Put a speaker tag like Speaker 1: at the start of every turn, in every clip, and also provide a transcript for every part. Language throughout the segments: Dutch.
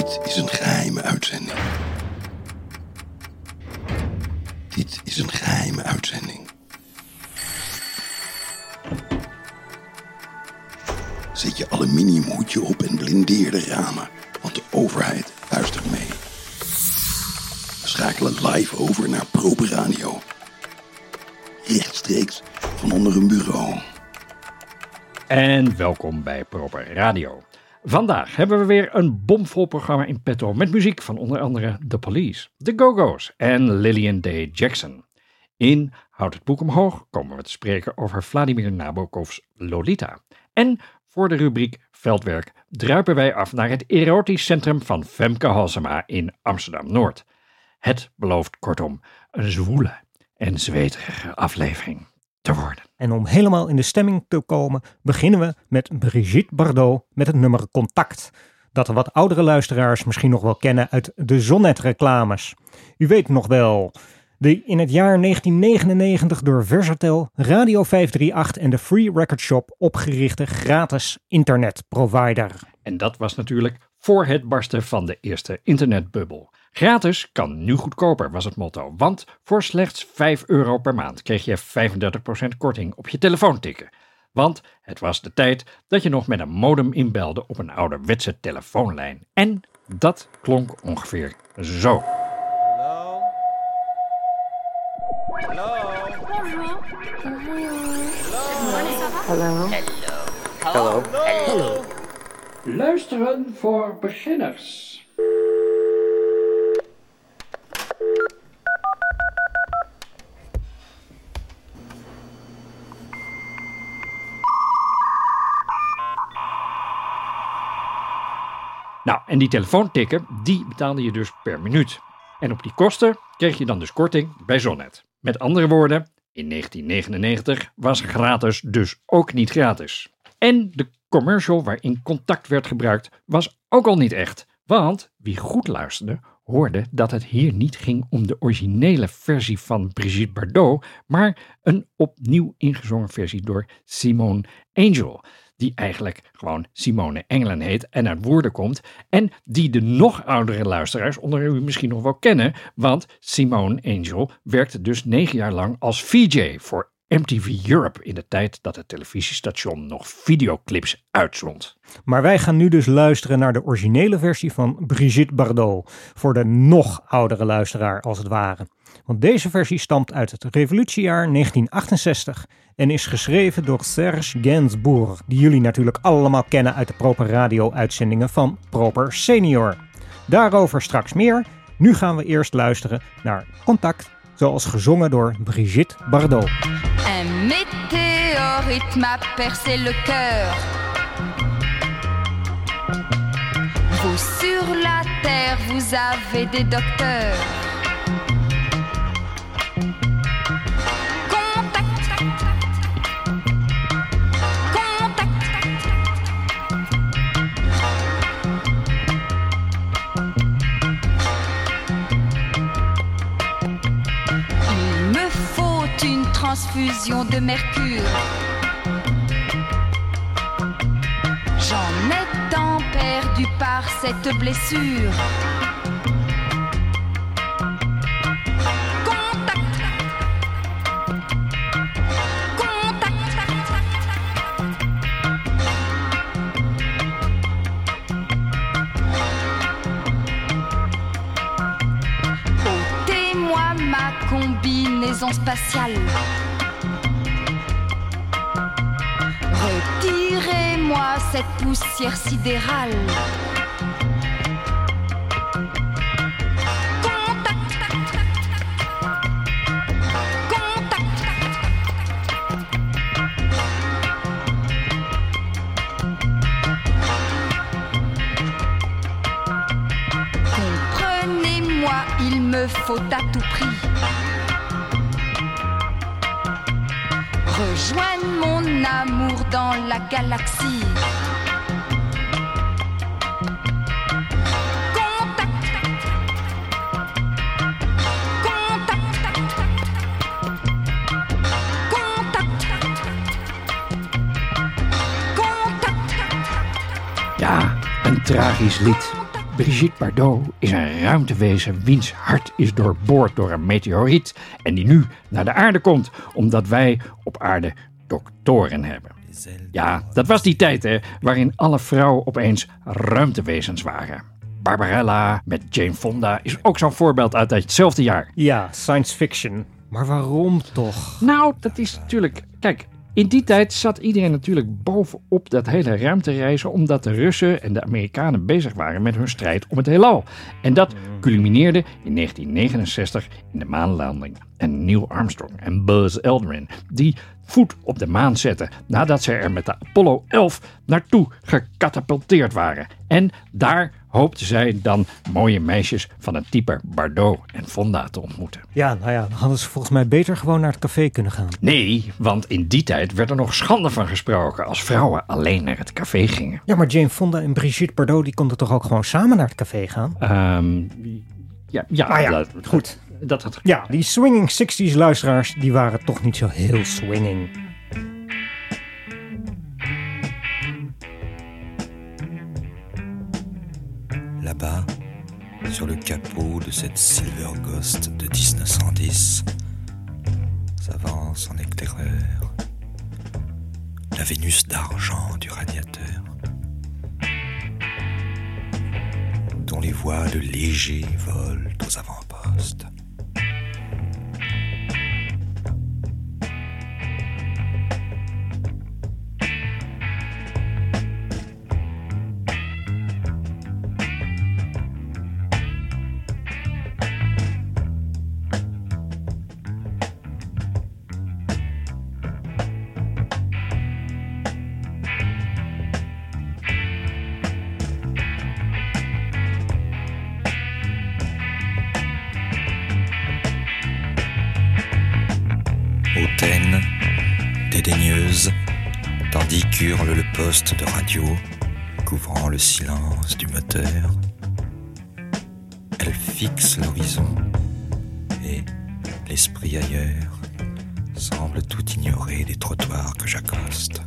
Speaker 1: Dit is een geheime uitzending. Dit is een geheime uitzending. Zet je aluminiumhoedje op en blindeer de ramen, want de overheid luistert mee. We schakelen live over naar Proper Radio. Rechtstreeks van onder een bureau.
Speaker 2: En welkom bij Proper Radio. Vandaag hebben we weer een bomvol programma in petto met muziek van onder andere The Police, The Go-Go's en Lillian Day Jackson. In Houd het boek omhoog komen we te spreken over Vladimir Nabokov's Lolita. En voor de rubriek Veldwerk druipen wij af naar het erotisch centrum van Femke Halsema in Amsterdam-Noord. Het belooft kortom een zwoele en zweterige aflevering te worden.
Speaker 3: En om helemaal in de stemming te komen, beginnen we met Brigitte Bardot met het nummer Contact. Dat de wat oudere luisteraars misschien nog wel kennen uit de Zonnet-reclames. U weet nog wel, de in het jaar 1999 door Versatel, Radio 538 en de Free Record Shop opgerichte gratis internetprovider.
Speaker 2: En dat was natuurlijk voor het barsten van de eerste internetbubbel. Gratis kan nu goedkoper, was het motto. Want voor slechts 5 euro per maand kreeg je 35% korting op je telefoon tikken. Want het was de tijd dat je nog met een modem inbelde op een ouderwetse telefoonlijn. En dat klonk ongeveer zo.
Speaker 4: Hallo.
Speaker 5: Hallo.
Speaker 4: Hallo.
Speaker 2: Luisteren voor beginners. Nou, en die telefoontikken, die betaalde je dus per minuut. En op die kosten kreeg je dan dus korting bij Zonnet. Met andere woorden, in 1999 was gratis dus ook niet gratis. En de commercial waarin contact werd gebruikt was ook al niet echt. Want wie goed luisterde, hoorde dat het hier niet ging om de originele versie van Brigitte Bardot, maar een opnieuw ingezongen versie door Simone Angel die eigenlijk gewoon Simone Engelen heet en uit woorden komt. En die de nog oudere luisteraars onder u misschien nog wel kennen, want Simone Angel werkte dus negen jaar lang als VJ voor MTV Europe in de tijd dat het televisiestation nog videoclips uitzond.
Speaker 3: Maar wij gaan nu dus luisteren naar de originele versie van Brigitte Bardot, voor de nog oudere luisteraar als het ware. Want deze versie stamt uit het revolutiejaar 1968 en is geschreven door Serge Gainsbourg, die jullie natuurlijk allemaal kennen uit de Proper Radio-uitzendingen van Proper Senior. Daarover straks meer. Nu gaan we eerst luisteren naar Contact, zoals gezongen door Brigitte Bardot.
Speaker 6: Un météorite m'a percé le cœur. Vous sur la terre, vous avez des docteurs. Transfusion de mercure. J'en ai tant perdu par cette blessure. Retirez-moi cette poussière sidérale.
Speaker 2: Tragisch lied. Brigitte Bardot is een ruimtewezen wiens hart is doorboord door een meteoriet en die nu naar de aarde komt omdat wij op aarde doktoren hebben. Ja, dat was die tijd hè, waarin alle vrouwen opeens ruimtewezens waren. Barbarella met Jane Fonda is ook zo'n voorbeeld uit hetzelfde jaar.
Speaker 3: Ja, science fiction. Maar waarom toch?
Speaker 2: Nou, dat is natuurlijk. Kijk, in die tijd zat iedereen natuurlijk bovenop dat hele ruimtereizen, omdat de Russen en de Amerikanen bezig waren met hun strijd om het heelal. En dat culmineerde in 1969 in de maanlanding. En Neil Armstrong en Buzz Aldrin, die voet op de maan zetten nadat ze er met de Apollo 11 naartoe gecatapulteerd waren. En daar hoopten zij dan mooie meisjes van het type Bardot en Fonda te ontmoeten.
Speaker 3: Ja, nou ja, dan hadden ze volgens mij beter gewoon naar het café kunnen gaan.
Speaker 2: Nee, want in die tijd werd er nog schande van gesproken als vrouwen alleen naar het café gingen.
Speaker 3: Ja, maar Jane Fonda en Brigitte Bardot, die konden toch ook gewoon samen naar het café gaan?
Speaker 2: Ehm, ja, ja,
Speaker 3: Ah ja,
Speaker 2: dat,
Speaker 3: goed.
Speaker 2: Dat had
Speaker 3: Ja, die swinging 60s luisteraars, die waren toch niet zo heel swinging.
Speaker 5: Là-bas, sur le capot de cette Silver Ghost de 1910, s'avance en éclaireur. La Vénus d'argent du radiateur, dont les voiles légers volent aux avant-postes. Le poste de radio, couvrant le silence du moteur. Elle fixe l'horizon et, l'esprit ailleurs, semble tout ignorer des trottoirs que j'accoste.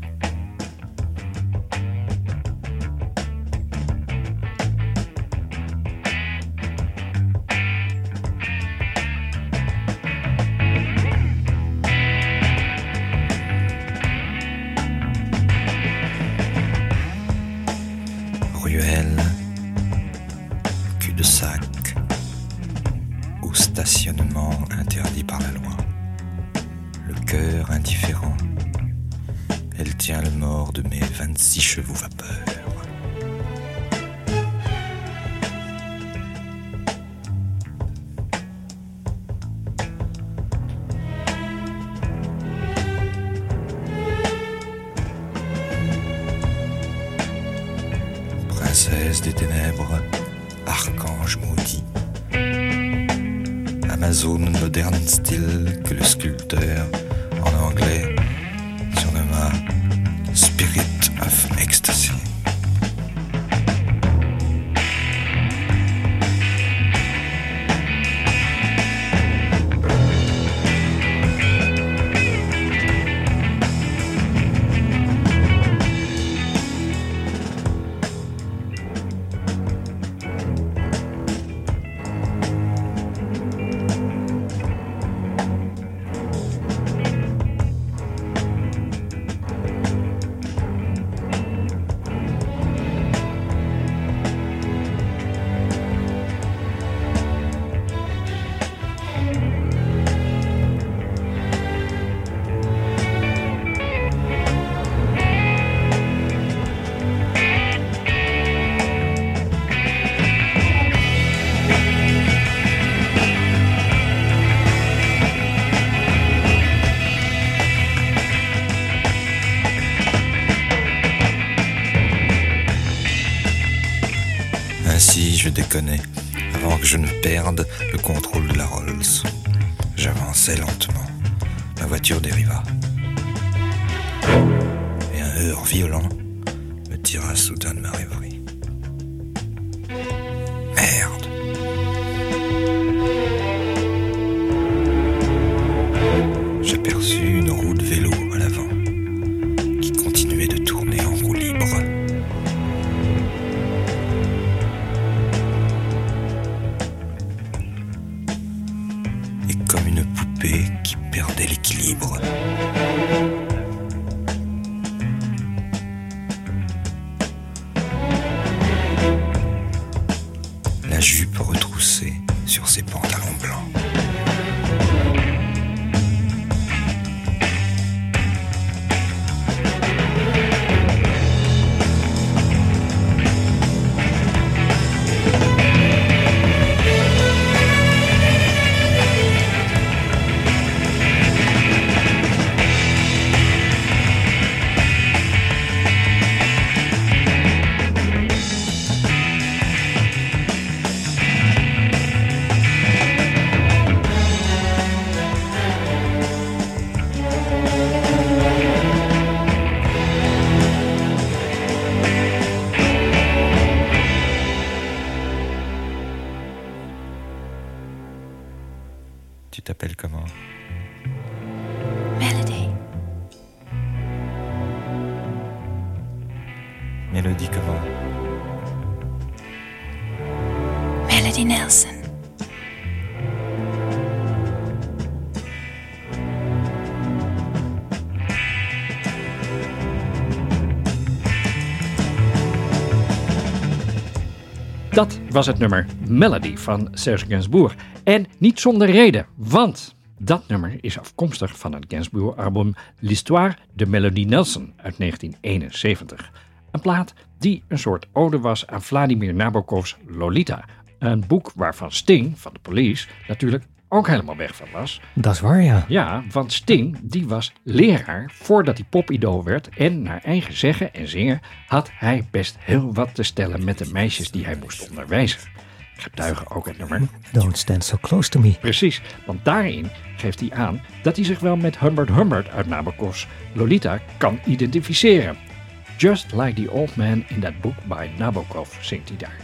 Speaker 2: Was het nummer Melody van Serge Gainsbourg. En niet zonder reden, want dat nummer is afkomstig van het Gainsbourg-album L'Histoire de Melody Nelson uit 1971. Een plaat die een soort ode was aan Vladimir Nabokov's Lolita. Een boek waarvan Sting van de Police natuurlijk ook helemaal weg van was.
Speaker 3: Dat is waar, ja.
Speaker 2: Ja, want Sting die was leraar voordat hij popidool werd en naar eigen zeggen en zingen had hij best heel wat te stellen met de meisjes die hij moest onderwijzen. Getuigen ook het nummer.
Speaker 3: Don't stand so close to me.
Speaker 2: Precies, want daarin geeft hij aan dat hij zich wel met Humbert Humbert uit Nabokov's Lolita kan identificeren. Just like the old man in that book by Nabokov, zingt hij daar.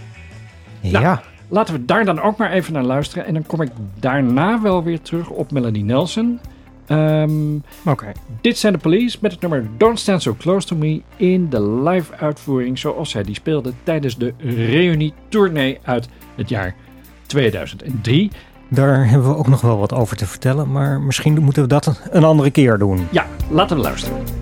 Speaker 2: Nou,
Speaker 3: Ja.
Speaker 2: Laten we daar dan ook maar even naar luisteren. En dan kom ik daarna wel weer terug op Melanie Nelson. Ehm,
Speaker 3: Oké.
Speaker 2: dit zijn de Police met het nummer Don't Stand So Close To Me in de live uitvoering zoals zij die speelde tijdens de reunie-tournee uit het jaar 2003.
Speaker 3: Daar hebben we ook nog wel wat over te vertellen, maar misschien moeten we dat een andere keer doen.
Speaker 2: Ja, laten we luisteren.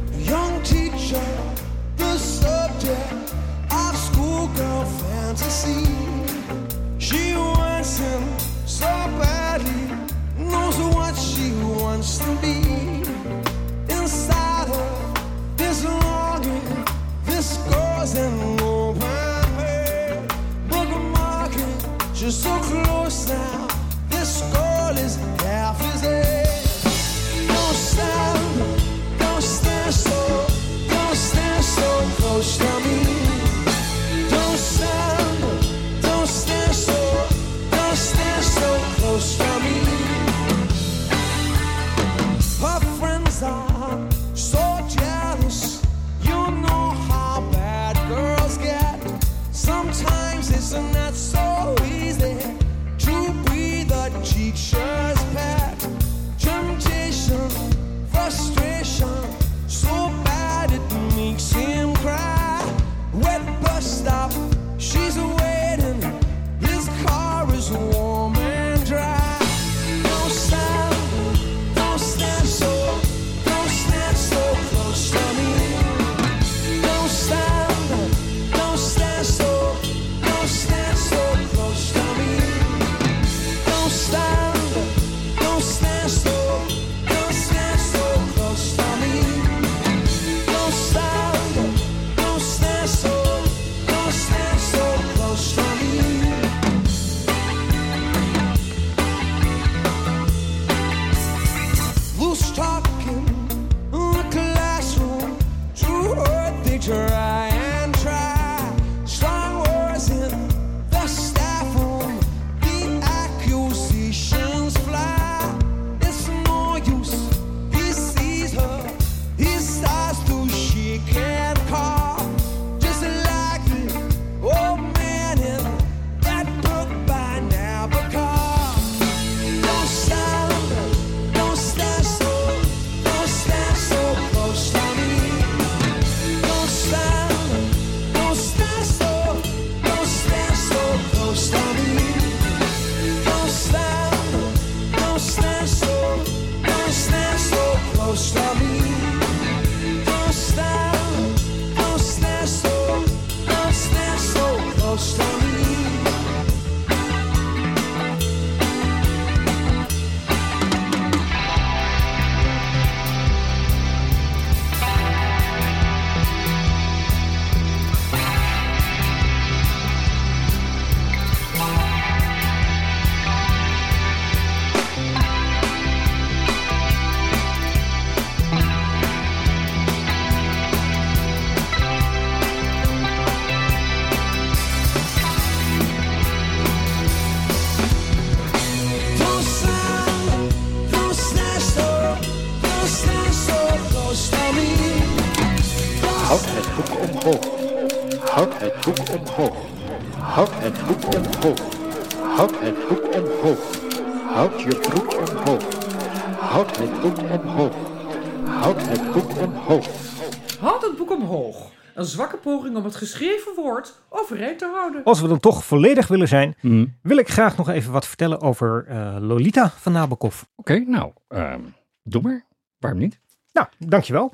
Speaker 7: Try
Speaker 2: het boek omhoog. Houd het boek omhoog. Houd je broek omhoog. Houd het boek omhoog. Houd het boek omhoog.
Speaker 8: Houd het boek omhoog. Een zwakke poging om het geschreven woord overeind te houden.
Speaker 3: Als we dan toch volledig willen zijn, wil ik graag nog even wat vertellen over eh, Lolita van Nabokov.
Speaker 2: Oké, nou, ehm, doe maar. Waarom niet?
Speaker 3: Nou, dankjewel.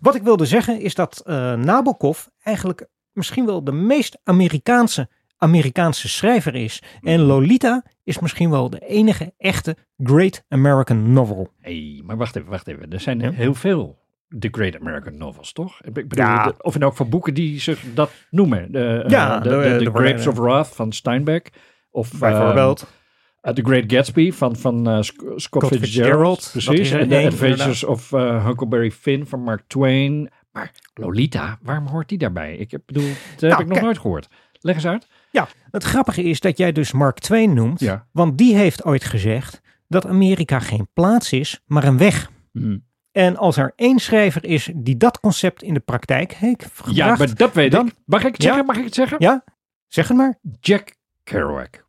Speaker 3: Wat ik wilde zeggen is dat eh, Nabokov eigenlijk misschien wel de meest Amerikaanse Amerikaanse schrijver is. En Lolita is misschien wel de enige echte Great American Novel.
Speaker 2: hey, maar wacht even, wacht even. Er zijn
Speaker 3: Ja.
Speaker 2: heel veel The Great American Novels, toch? Ik bedoel,
Speaker 3: Ja.
Speaker 2: de- of in elk geval boeken die zich dat noemen. De, eh,
Speaker 3: Ja,
Speaker 2: de,
Speaker 3: de-
Speaker 2: de,
Speaker 3: de-
Speaker 2: The Grapes of Wrath van Steinbeck. Of
Speaker 3: Bijvoorbeeld.
Speaker 2: ehm, uh, The Great Gatsby van, van eh, Sc- Scott,
Speaker 3: Scott
Speaker 2: Fitzgerald. Precies. En The Adventures of eh, Huckleberry Finn van Mark Twain. Maar Lolita, waarom hoort die daarbij? Ik heb, bedoel, dat heb
Speaker 3: Nou,
Speaker 2: ik nog nooit gehoord. Leg eens uit.
Speaker 3: Ja, het grappige is dat jij dus Mark Twain noemt.
Speaker 2: Ja.
Speaker 3: Want die heeft ooit gezegd dat Amerika geen plaats is, maar een weg.
Speaker 2: Hmm.
Speaker 3: En als er één schrijver is die dat concept in de praktijk heeft gebracht.
Speaker 2: Ja, maar dat weet
Speaker 3: dan-
Speaker 2: ik. Mag ik het
Speaker 3: Ja?
Speaker 2: zeggen? Mag ik het zeggen?
Speaker 3: Ja, zeg het maar.
Speaker 2: Jack Kerouac.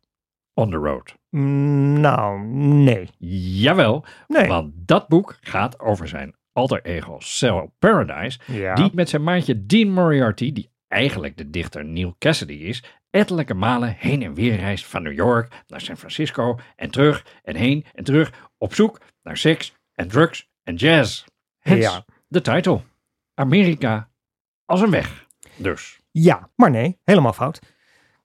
Speaker 2: On the Road.
Speaker 3: Mm, Nou, nee.
Speaker 2: Jawel,
Speaker 3: Nee.
Speaker 2: want dat boek gaat over zijn alter ego Cell Paradise,
Speaker 3: Ja.
Speaker 2: die met zijn maatje Dean Moriarty, die eigenlijk de dichter Neil Cassidy is, ettelijke malen heen en weer reist van New York naar San Francisco en terug en heen en terug op zoek naar seks en drugs en jazz. Hence
Speaker 3: Ja.
Speaker 2: de titel. Amerika als een weg. Dus.
Speaker 3: Ja, maar nee, helemaal fout.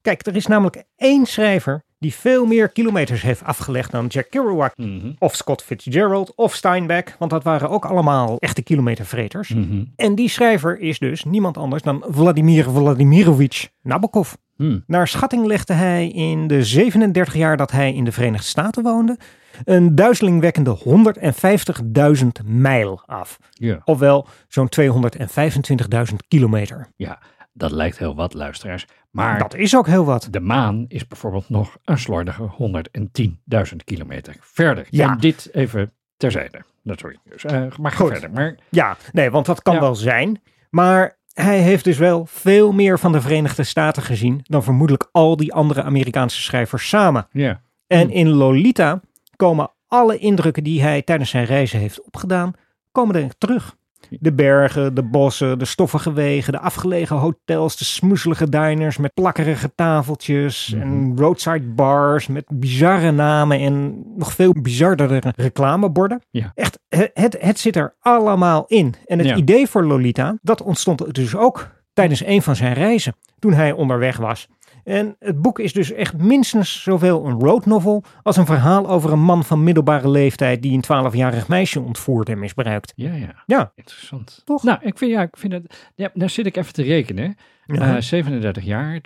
Speaker 3: Kijk, er is namelijk één schrijver die veel meer kilometers heeft afgelegd dan Jack Kerouac
Speaker 2: Mhm.
Speaker 3: of Scott Fitzgerald of Steinbeck, want dat waren ook allemaal echte kilometervreters.
Speaker 2: Mhm.
Speaker 3: En die schrijver is dus niemand anders dan Vladimir Vladimirovich Nabokov.
Speaker 2: Hmm.
Speaker 3: Naar schatting legde hij in de 37 jaar dat hij in de Verenigde Staten woonde een duizelingwekkende 150.000 mijl af.
Speaker 2: Ja.
Speaker 3: Ofwel zo'n 225.000 kilometer.
Speaker 2: ja, dat lijkt heel wat, luisteraars. Maar
Speaker 3: Dat is ook heel wat.
Speaker 2: De maan is bijvoorbeeld nog een slordige 110.000 kilometer verder.
Speaker 3: Ja.
Speaker 2: En dit even terzijde. Dat sorry. Dus, eh, maar ga
Speaker 3: Goed.
Speaker 2: verder. Maar
Speaker 3: Ja, nee, want dat kan
Speaker 2: Ja.
Speaker 3: wel zijn. Maar hij heeft dus wel veel meer van de Verenigde Staten gezien dan vermoedelijk al die andere Amerikaanse schrijvers samen.
Speaker 2: ja,
Speaker 3: En in Lolita komen alle indrukken die hij tijdens zijn reizen heeft opgedaan, komen er terug. De bergen, de bossen, de stoffige wegen, de afgelegen hotels, de smoezelige diners met plakkerige tafeltjes en roadside bars met bizarre namen en nog veel bizardere reclameborden.
Speaker 2: Ja.
Speaker 3: Echt, het, het, het zit er allemaal in. En het
Speaker 2: Ja.
Speaker 3: idee voor Lolita, dat ontstond dus ook tijdens een van zijn reizen, toen hij onderweg was. En het boek is dus echt minstens zoveel een road novel als een verhaal over een man van middelbare leeftijd die een 12-jarig meisje ontvoert en misbruikt.
Speaker 2: ja, ja.
Speaker 3: Ja.
Speaker 2: Interessant.
Speaker 3: Toch?
Speaker 2: Nou, ik vind, ja, ik vind het... Ja, daar zit ik even te rekenen.
Speaker 3: Ja.
Speaker 2: Eh, 37 jaar,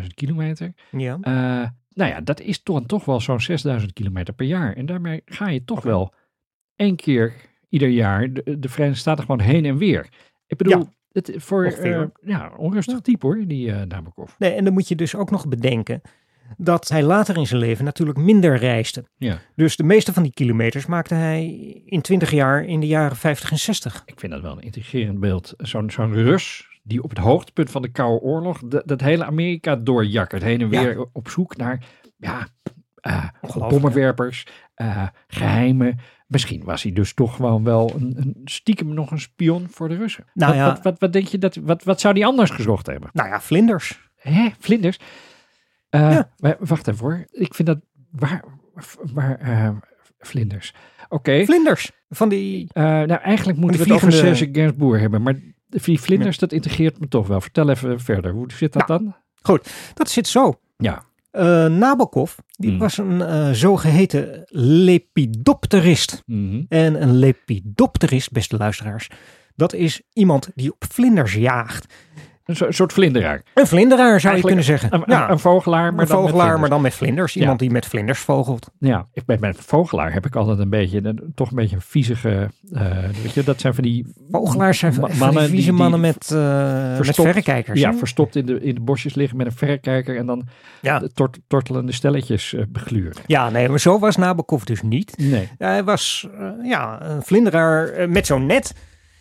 Speaker 2: 225.000 kilometer.
Speaker 3: ja.
Speaker 2: Eh, nou ja, dat is toch, toch wel zo'n 6000 kilometer per jaar. En daarmee ga je toch wel één keer ieder jaar de, de Verenigde Staten gewoon heen en weer. Ik bedoel,
Speaker 3: Ja.
Speaker 2: Het, voor eh, ja, onrustig type hoor, die eh Nabokov.
Speaker 3: Nee, en dan moet je dus ook nog bedenken dat hij later in zijn leven natuurlijk minder reisde.
Speaker 2: Ja.
Speaker 3: Dus de meeste van die kilometers maakte hij in 20 jaar in de jaren 50 en 60.
Speaker 2: Ik vind dat wel een intrigerend beeld. Zo'n zo'n Rus die op het hoogtepunt van de Koude Oorlog dat, dat hele Amerika doorjakkert. Heen en
Speaker 3: Ja.
Speaker 2: weer op zoek naar ja,
Speaker 3: Ongelooflijk,
Speaker 2: bommenwerpers, eh, geheimen. Misschien was hij dus toch gewoon wel een, een stiekem nog een spion voor de Russen.
Speaker 3: Nou
Speaker 2: wat,
Speaker 3: ja.
Speaker 2: wat, wat, wat denk je dat, wat, wat zou die anders gezocht hebben?
Speaker 3: Nou ja, vlinders.
Speaker 2: Hè, vlinders? Eh,
Speaker 3: Ja.
Speaker 2: Wacht even hoor. Ik vind dat, waar, waar vlinders? Oké.
Speaker 3: Vlinders. Van die...
Speaker 2: Nou, eigenlijk moeten we het over Serge Gainsbourg hebben. Maar die vlinders, dat intrigeert me toch wel. Vertel even verder. Hoe zit dat dan?
Speaker 3: Dat zit zo.
Speaker 2: Ja.
Speaker 3: Eh, Nabokov, die
Speaker 2: Hmm.
Speaker 3: was een eh, zogeheten lepidopterist.
Speaker 2: Mhm.
Speaker 3: En een lepidopterist, beste luisteraars, dat is iemand die op vlinders jaagt.
Speaker 2: Een so- soort vlinderaar.
Speaker 3: Een vlinderaar zou je kunnen zeggen.
Speaker 2: Een,
Speaker 3: ja,
Speaker 2: een, een vogelaar, maar
Speaker 3: een
Speaker 2: dan met
Speaker 3: vogelaar,
Speaker 2: vlinders.
Speaker 3: maar dan met vlinders. Iemand die met vlinders vogelt.
Speaker 2: Ja, ik, met, met vogelaar heb ik altijd een beetje, een- toch een beetje een viezige, eh, weet je, dat zijn van die...
Speaker 3: Vogelaars zijn van die vieze mannen
Speaker 2: die
Speaker 3: met, eh met verrekijkers.
Speaker 2: Ja, verstopt in de, in de bosjes liggen met een verrekijker en dan
Speaker 3: Ja.
Speaker 2: de tort, tortelende stelletjes eh, begluren.
Speaker 3: ja, nee, maar zo was Nabokov dus niet.
Speaker 2: Nee.
Speaker 3: Hij was eh, ja, een vlinderaar eh, met zo'n net.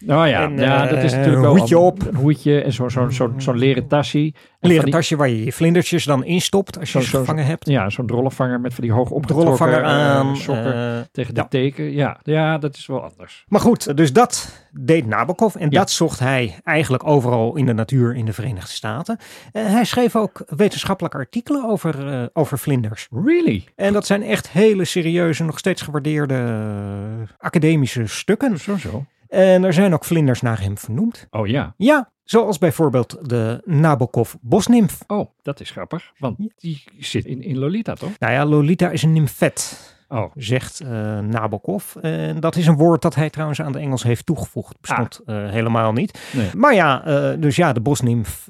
Speaker 2: Oh ja,
Speaker 3: En,
Speaker 2: ja
Speaker 3: eh,
Speaker 2: dat is
Speaker 3: een
Speaker 2: natuurlijk wel
Speaker 3: hoedje
Speaker 2: al-
Speaker 3: op.
Speaker 2: Een hoedje en zo'n zo, zo, zo'n leren tasje. En
Speaker 3: Een leren
Speaker 2: die-
Speaker 3: tasje waar je je vlindertjes dan instopt als je
Speaker 2: Zo-
Speaker 3: ze
Speaker 2: zo-
Speaker 3: gevangen hebt.
Speaker 2: Ja, zo'n drollenvanger met van die hoog opgetrokken eh,
Speaker 3: aan.
Speaker 2: sokken
Speaker 3: eh,
Speaker 2: tegen de
Speaker 3: ja.
Speaker 2: teken. Ja, ja, dat is wel anders.
Speaker 3: Maar goed, dus dat deed Nabokov en
Speaker 2: Ja.
Speaker 3: dat zocht hij eigenlijk overal in de natuur in de Verenigde Staten. Eh, hij schreef ook wetenschappelijke artikelen over, eh, over vlinders.
Speaker 2: Really?
Speaker 3: En dat zijn echt hele serieuze, nog steeds gewaardeerde eh, academische stukken.
Speaker 2: Zo zo.
Speaker 3: En er zijn ook vlinders naar hem vernoemd.
Speaker 2: Oh ja.
Speaker 3: Ja, zoals bijvoorbeeld de Nabokov bosnimf.
Speaker 2: Oh, dat is grappig. Want die zit in, in Lolita, toch?
Speaker 3: Nou ja, Lolita is een nymfet.
Speaker 2: Oh,
Speaker 3: zegt eh, Nabokov. En dat is een woord dat hij trouwens aan de Engels heeft toegevoegd. Bestond eh, helemaal niet.
Speaker 2: Nee.
Speaker 3: Maar ja, eh, dus ja, de bosnimf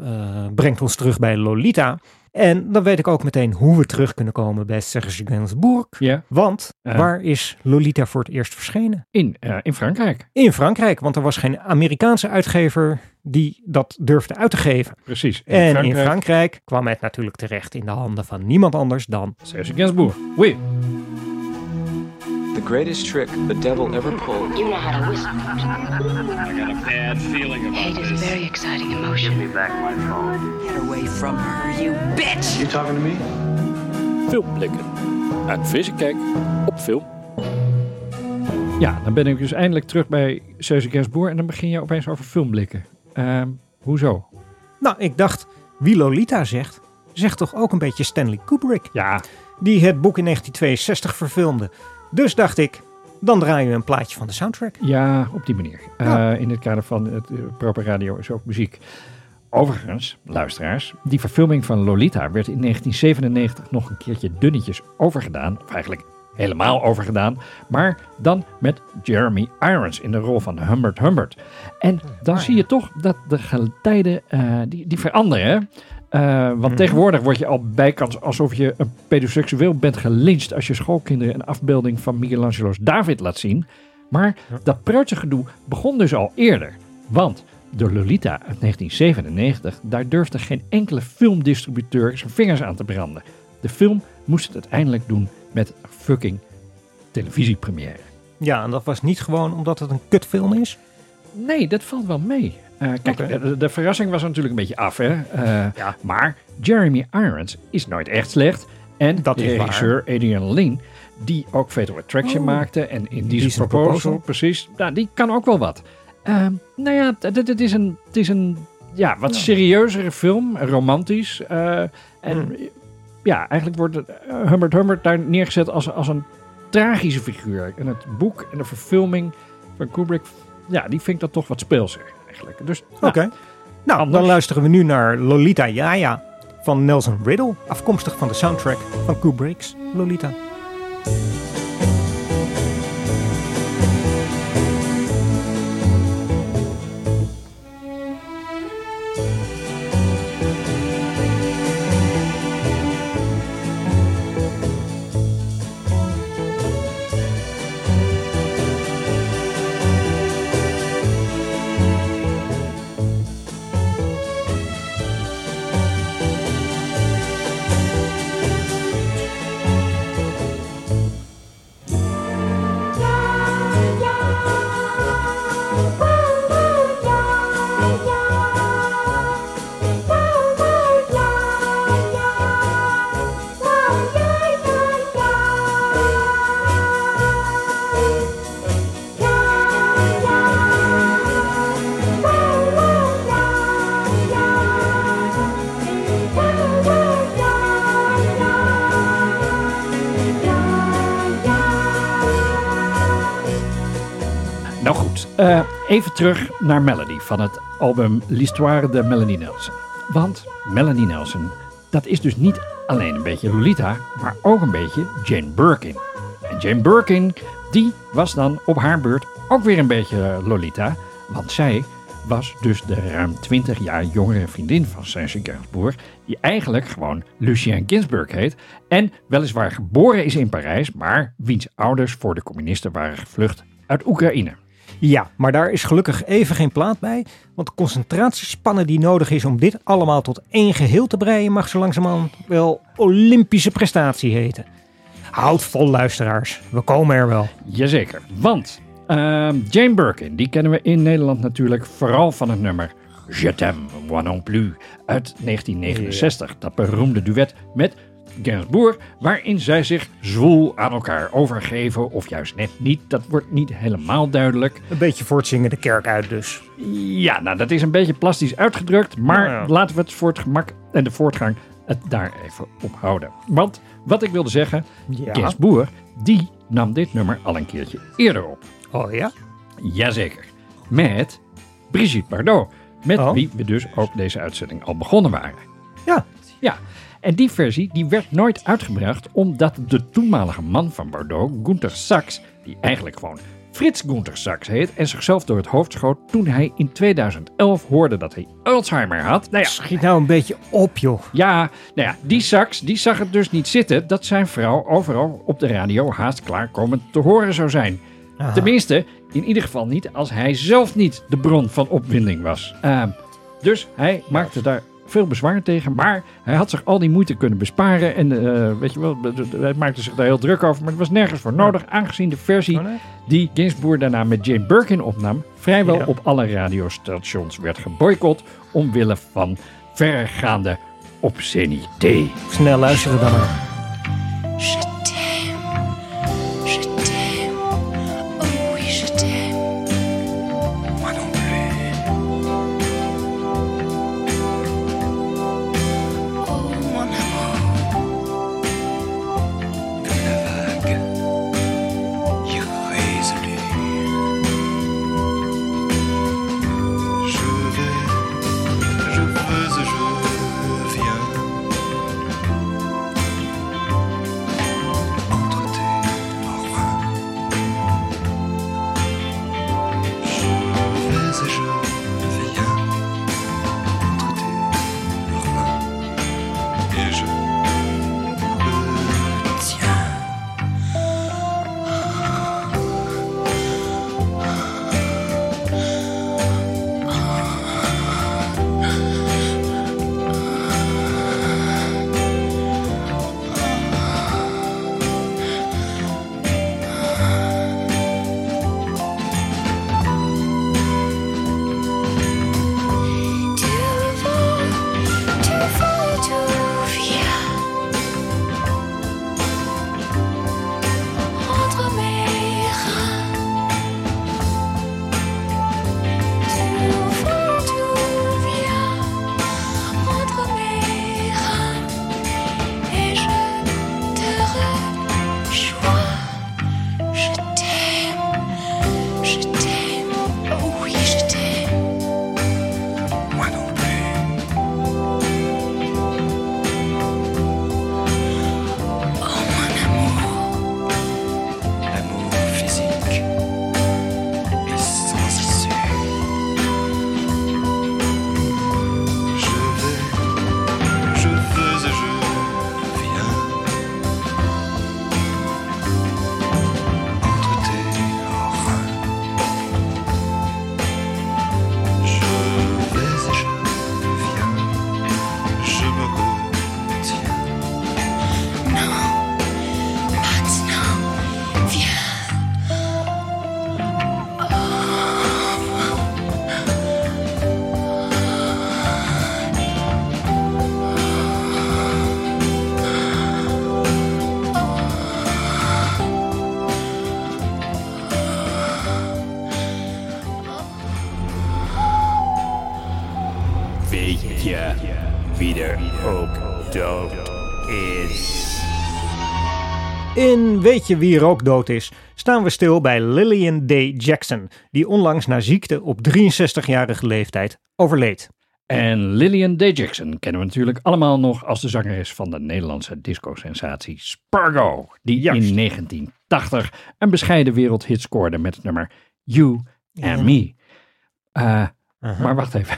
Speaker 3: brengt ons terug bij Lolita. En dan weet ik ook meteen hoe we terug kunnen komen bij Serge Gainsbourg.
Speaker 2: ja.
Speaker 3: Want waar is Lolita voor het eerst verschenen?
Speaker 2: In, in Frankrijk.
Speaker 3: In Frankrijk, want er was geen Amerikaanse uitgever die dat durfde uit te geven.
Speaker 2: Precies. In
Speaker 3: en in
Speaker 2: Frankrijk.
Speaker 3: Frankrijk kwam het natuurlijk terecht in de handen van niemand anders dan
Speaker 2: Serge Gainsbourg. Oui.
Speaker 9: The greatest trick the devil ever pulled.
Speaker 4: You know how to whistle.
Speaker 10: I got a bad feeling about
Speaker 4: Hate is a
Speaker 10: this.
Speaker 4: very exciting emotion.
Speaker 10: Give me back my phone.
Speaker 4: Get away from her, you bitch!
Speaker 10: You talking to me?
Speaker 2: Filmblikken. Uit vissen kijk op film. Ja, dan ben ik dus eindelijk terug bij Serge Gainsbourg en dan begin je opeens over filmblikken. Ehm, hoezo?
Speaker 3: Nou, ik dacht, wie Lolita zegt, zegt toch ook een beetje Stanley Kubrick,
Speaker 2: Ja,
Speaker 3: die het boek in 1962 verfilmde. Dus dacht ik, dan draaien we een plaatje van de soundtrack.
Speaker 2: ja op die manier.
Speaker 3: Ja.
Speaker 2: Eh, in het kader van het eh, proper radio is ook muziek. Overigens, luisteraars, die verfilming van Lolita werd in 1997 nog een keertje dunnetjes overgedaan. Of eigenlijk helemaal overgedaan. Maar dan met Jeremy Irons in de rol van Humbert Humbert. En dan zie je toch dat de getijden eh, die, die veranderen. Eh, want tegenwoordig word je al bijkans alsof je een pedoseksueel bent gelyncht als je schoolkinderen een afbeelding van Michelangelo's David laat zien. Maar dat preutse gedoe begon dus al eerder. Want de Lolita uit 1997, daar durfde geen enkele filmdistributeur zijn vingers aan te branden. De film moest het uiteindelijk doen met fucking televisiepremière.
Speaker 3: Ja, en dat was niet gewoon omdat het een kutfilm is.
Speaker 2: Nee, dat valt wel mee. Eh, kijk, de, de verrassing was natuurlijk een beetje af, hè.
Speaker 3: Ja.
Speaker 2: Maar Jeremy Irons is nooit echt slecht. En
Speaker 3: Dat
Speaker 2: de
Speaker 3: is waar.
Speaker 2: regisseur Adrian Lean, die ook Fatal Attraction
Speaker 3: Oh.
Speaker 2: maakte en in Decent Proposal,
Speaker 3: Proposal.
Speaker 2: precies, nou, die kan ook wel wat. Ehm, nou ja, het- is een, het is een ja, wat serieuzere film, romantisch. eh, en
Speaker 3: Hmm.
Speaker 2: ja, eigenlijk wordt Humbert Humbert daar neergezet als, als een tragische figuur. En het boek en de verfilming van Kubrick, ja, die vind ik dat toch wat speelser eigenlijk. Dus, nou,
Speaker 3: Oké. Nou,
Speaker 2: anders.
Speaker 3: dan luisteren we nu naar Lolita Yaya van Nelson Riddle, afkomstig van de soundtrack van Kubrick's Lolita.
Speaker 2: Even terug naar Melody van het album L'Histoire de Melanie Nelson. Want Melanie Nelson, dat is dus niet alleen een beetje Lolita, maar ook een beetje Jane Birkin. En Jane Birkin, die was dan op haar beurt ook weer een beetje Lolita, want zij was dus de ruim 20 jaar jongere vriendin van Serge Gainsbourg, die eigenlijk gewoon Lucien Ginsburg heet en weliswaar geboren is in Parijs, maar wiens ouders voor de communisten waren gevlucht uit Oekraïne.
Speaker 3: Ja, maar daar is gelukkig even geen plaat bij, want de concentratiespannen die nodig is om dit allemaal tot één geheel te breien mag zo langzamerhand wel Olympische prestatie heten. Houd vol luisteraars, we komen er wel.
Speaker 2: Jazeker, want Ehm, Jane Birkin, die kennen we in Nederland natuurlijk vooral van het nummer Je t'aime, moi non plus uit 1969. Dat beroemde duet met Gainsbourg, waarin zij zich zwoel aan elkaar overgeven of juist net niet. Dat wordt niet helemaal duidelijk.
Speaker 3: Een beetje voor het zingen de kerk uit dus.
Speaker 2: Ja, nou dat is een beetje plastisch uitgedrukt, maar
Speaker 3: Nou ja.
Speaker 2: laten we het voor het gemak en de voortgang het daar even op houden. Want wat ik wilde zeggen,
Speaker 3: Ja.
Speaker 2: Gainsbourg, die nam dit nummer al een keertje eerder op.
Speaker 3: Oh ja?
Speaker 2: Jazeker. Met Brigitte Bardot. Met
Speaker 3: Oh.
Speaker 2: wie we dus ook deze uitzending al begonnen waren.
Speaker 3: Ja.
Speaker 2: Ja, en die versie die werd nooit uitgebracht omdat de toenmalige man van Bardot, Gunther Sachs, die eigenlijk gewoon Frits Gunther Sachs heet en zichzelf door het hoofd schoot toen hij in 2011 hoorde dat hij Alzheimer had. Nou ja,
Speaker 3: Schiet nou een beetje op, joh.
Speaker 2: ja, nou ja, die Sachs die zag het dus niet zitten dat zijn vrouw overal op de radio haast klaarkomend te horen zou zijn.
Speaker 3: Aha.
Speaker 2: Tenminste, in ieder geval niet als hij zelf niet de bron van opwinding was. Ehm, dus hij maakte daar veel bezwaar tegen, maar hij had zich al die moeite kunnen besparen. En eh, weet je wel, hij maakte zich daar heel druk over, maar het was nergens voor nodig, aangezien de versie
Speaker 3: Oh, nee?
Speaker 2: die Gainsbourg daarna met Jane Birkin opnam, vrijwel
Speaker 3: Ja.
Speaker 2: op alle radiostations werd geboycott omwille van verregaande obscenité.
Speaker 3: Snel luisteren dan maar. Weet je wie er ook dood is, staan we stil bij Lillian Day Jackson, die onlangs na ziekte op 63-jarige leeftijd overleed.
Speaker 2: En Lillian Day Jackson kennen we natuurlijk allemaal nog als de zangeres van de Nederlandse disco-sensatie Spargo, die
Speaker 3: Juist.
Speaker 2: in 1980 een bescheiden wereldhit scoorde met het nummer You and Me. Uh, Maar wacht even,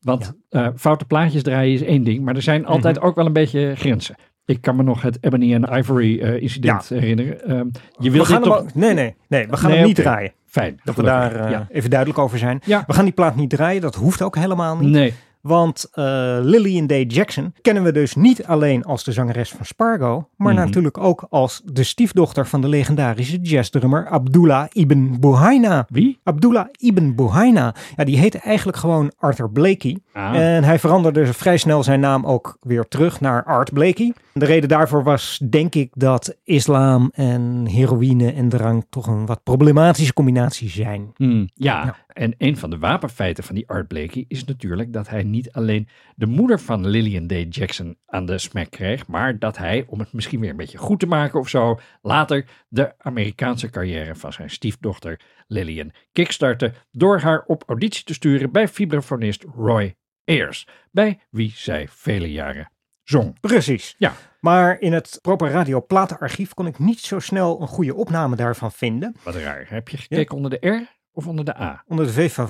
Speaker 2: want uh, foute plaatjes draaien is één ding, maar er zijn altijd ook wel een beetje grenzen. Ik kan me nog het Ebony and Ivory uh, incident
Speaker 3: Ja.
Speaker 2: herinneren. Um, je
Speaker 3: gaan
Speaker 2: dit
Speaker 3: hem
Speaker 2: toch...
Speaker 3: ook- nee, nee, nee, we gaan
Speaker 2: Nee,
Speaker 3: hem niet draaien.
Speaker 2: Fijn.
Speaker 3: Dat we daar eh,
Speaker 2: ja.
Speaker 3: even duidelijk over zijn.
Speaker 2: Ja.
Speaker 3: We gaan die plaat niet draaien, dat hoeft ook helemaal niet.
Speaker 2: Nee,
Speaker 3: Want eh, Lillian Day Jackson kennen we dus niet alleen als de zangeres van Spargo, maar
Speaker 2: Mhm.
Speaker 3: natuurlijk ook als de stiefdochter van de legendarische jazzdrummer Abdullah ibn Buhaina.
Speaker 2: Wie?
Speaker 3: Abdullah ibn Buhaina. Ja, die heette eigenlijk gewoon Arthur Blakey.
Speaker 2: Ah.
Speaker 3: En hij veranderde vrij snel zijn naam ook weer terug naar Art Blakey. De reden daarvoor was denk ik dat islam en heroïne en drank toch een wat problematische combinatie zijn.
Speaker 2: Ja.
Speaker 3: Ja.
Speaker 2: En een van de wapenfeiten van die Art Blakey is natuurlijk dat hij niet alleen de moeder van Lillian Day Jackson aan de smack kreeg, maar dat hij, om het misschien weer een beetje goed te maken of zo, later de Amerikaanse carrière van zijn stiefdochter Lillian kickstartte door haar op auditie te sturen bij vibrafonist Roy Ayers, bij wie zij vele jaren zong.
Speaker 3: Precies.
Speaker 2: Ja.
Speaker 3: Maar in het proper radioplatenarchief kon ik niet zo snel een goede opname daarvan vinden.
Speaker 2: Wat raar. Heb je gekeken onder de R of onder de A?
Speaker 3: Onder de V van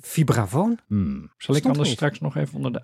Speaker 3: vibrafoon.
Speaker 2: Hmm. Zal ik anders
Speaker 3: niet.
Speaker 2: straks nog even onder de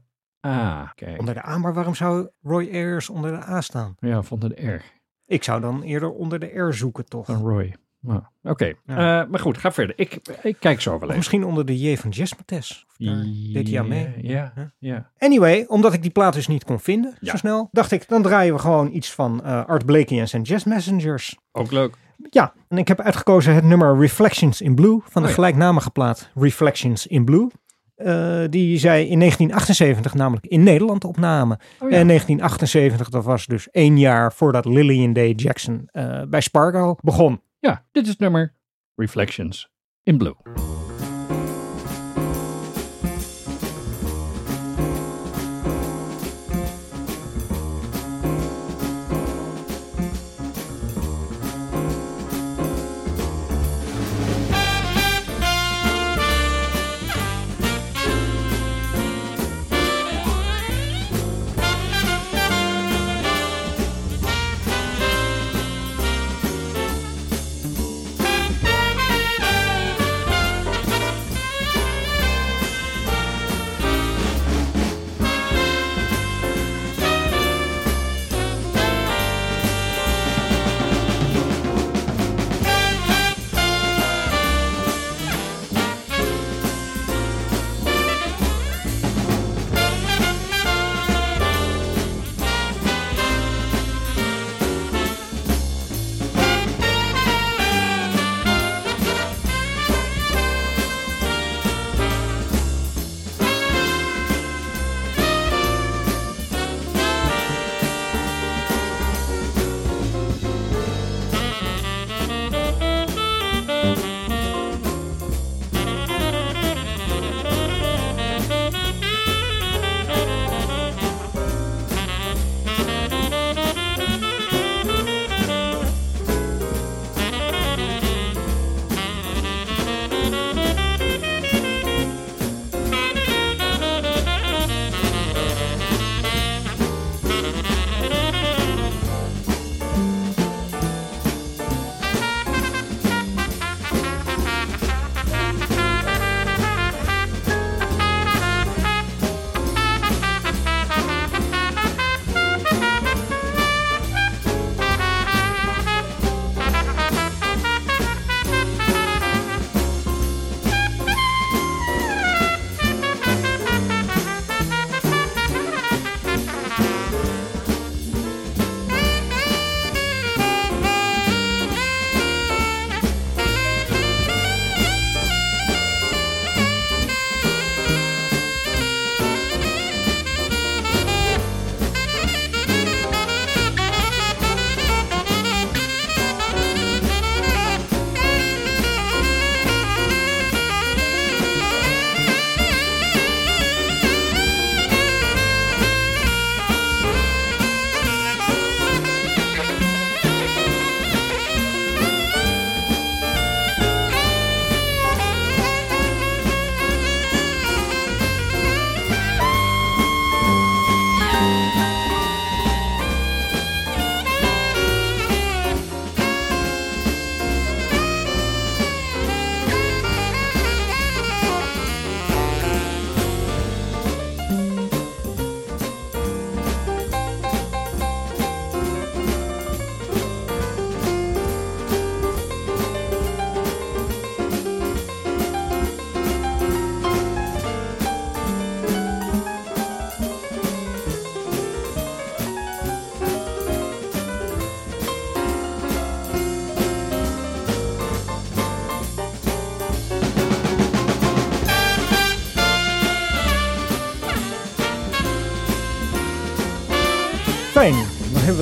Speaker 2: A kijken?
Speaker 3: Onder de A, maar waarom zou Roy Ayers onder de A staan?
Speaker 2: Ja, of onder de R.
Speaker 3: Ik zou dan eerder onder de R zoeken, toch?
Speaker 2: Van Roy. Nou, Oké,
Speaker 3: Ja.
Speaker 2: Eh, maar goed, ga verder. Ik, ik kijk zo wel
Speaker 3: Of
Speaker 2: even.
Speaker 3: misschien onder de J van daar deed hij aan mee.
Speaker 2: Ja, ja, ja.
Speaker 3: Anyway, omdat ik die plaat dus niet kon vinden,
Speaker 2: Ja.
Speaker 3: zo snel, dacht ik, dan draaien we gewoon iets van eh, Art Blakey en zijn Jazz Messengers.
Speaker 2: Ook leuk.
Speaker 3: Ja, en ik heb uitgekozen het nummer Reflections in Blue van de
Speaker 2: Oh ja.
Speaker 3: gelijknamige plaat Reflections in Blue. Eh, die zij in 1978 namelijk in Nederland opnamen.
Speaker 2: Oh ja.
Speaker 3: En 1978, dat was dus één jaar voordat Lillian Day Jackson eh, bij Spargo begon.
Speaker 2: Ja, dit is het nummer Reflections in Blue.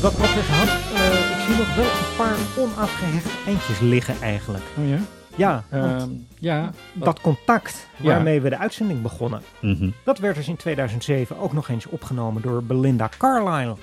Speaker 3: We dat weer gehad. Eh, ik zie nog wel een paar onafgehechte eindjes liggen eigenlijk.
Speaker 11: Oh ja?
Speaker 3: Ja,
Speaker 11: Ehm, ja.
Speaker 3: dat contact
Speaker 11: Ja.
Speaker 3: waarmee we de uitzending begonnen,
Speaker 11: Mhm.
Speaker 3: dat werd dus in 2007 ook nog eens opgenomen door Belinda Carlisle.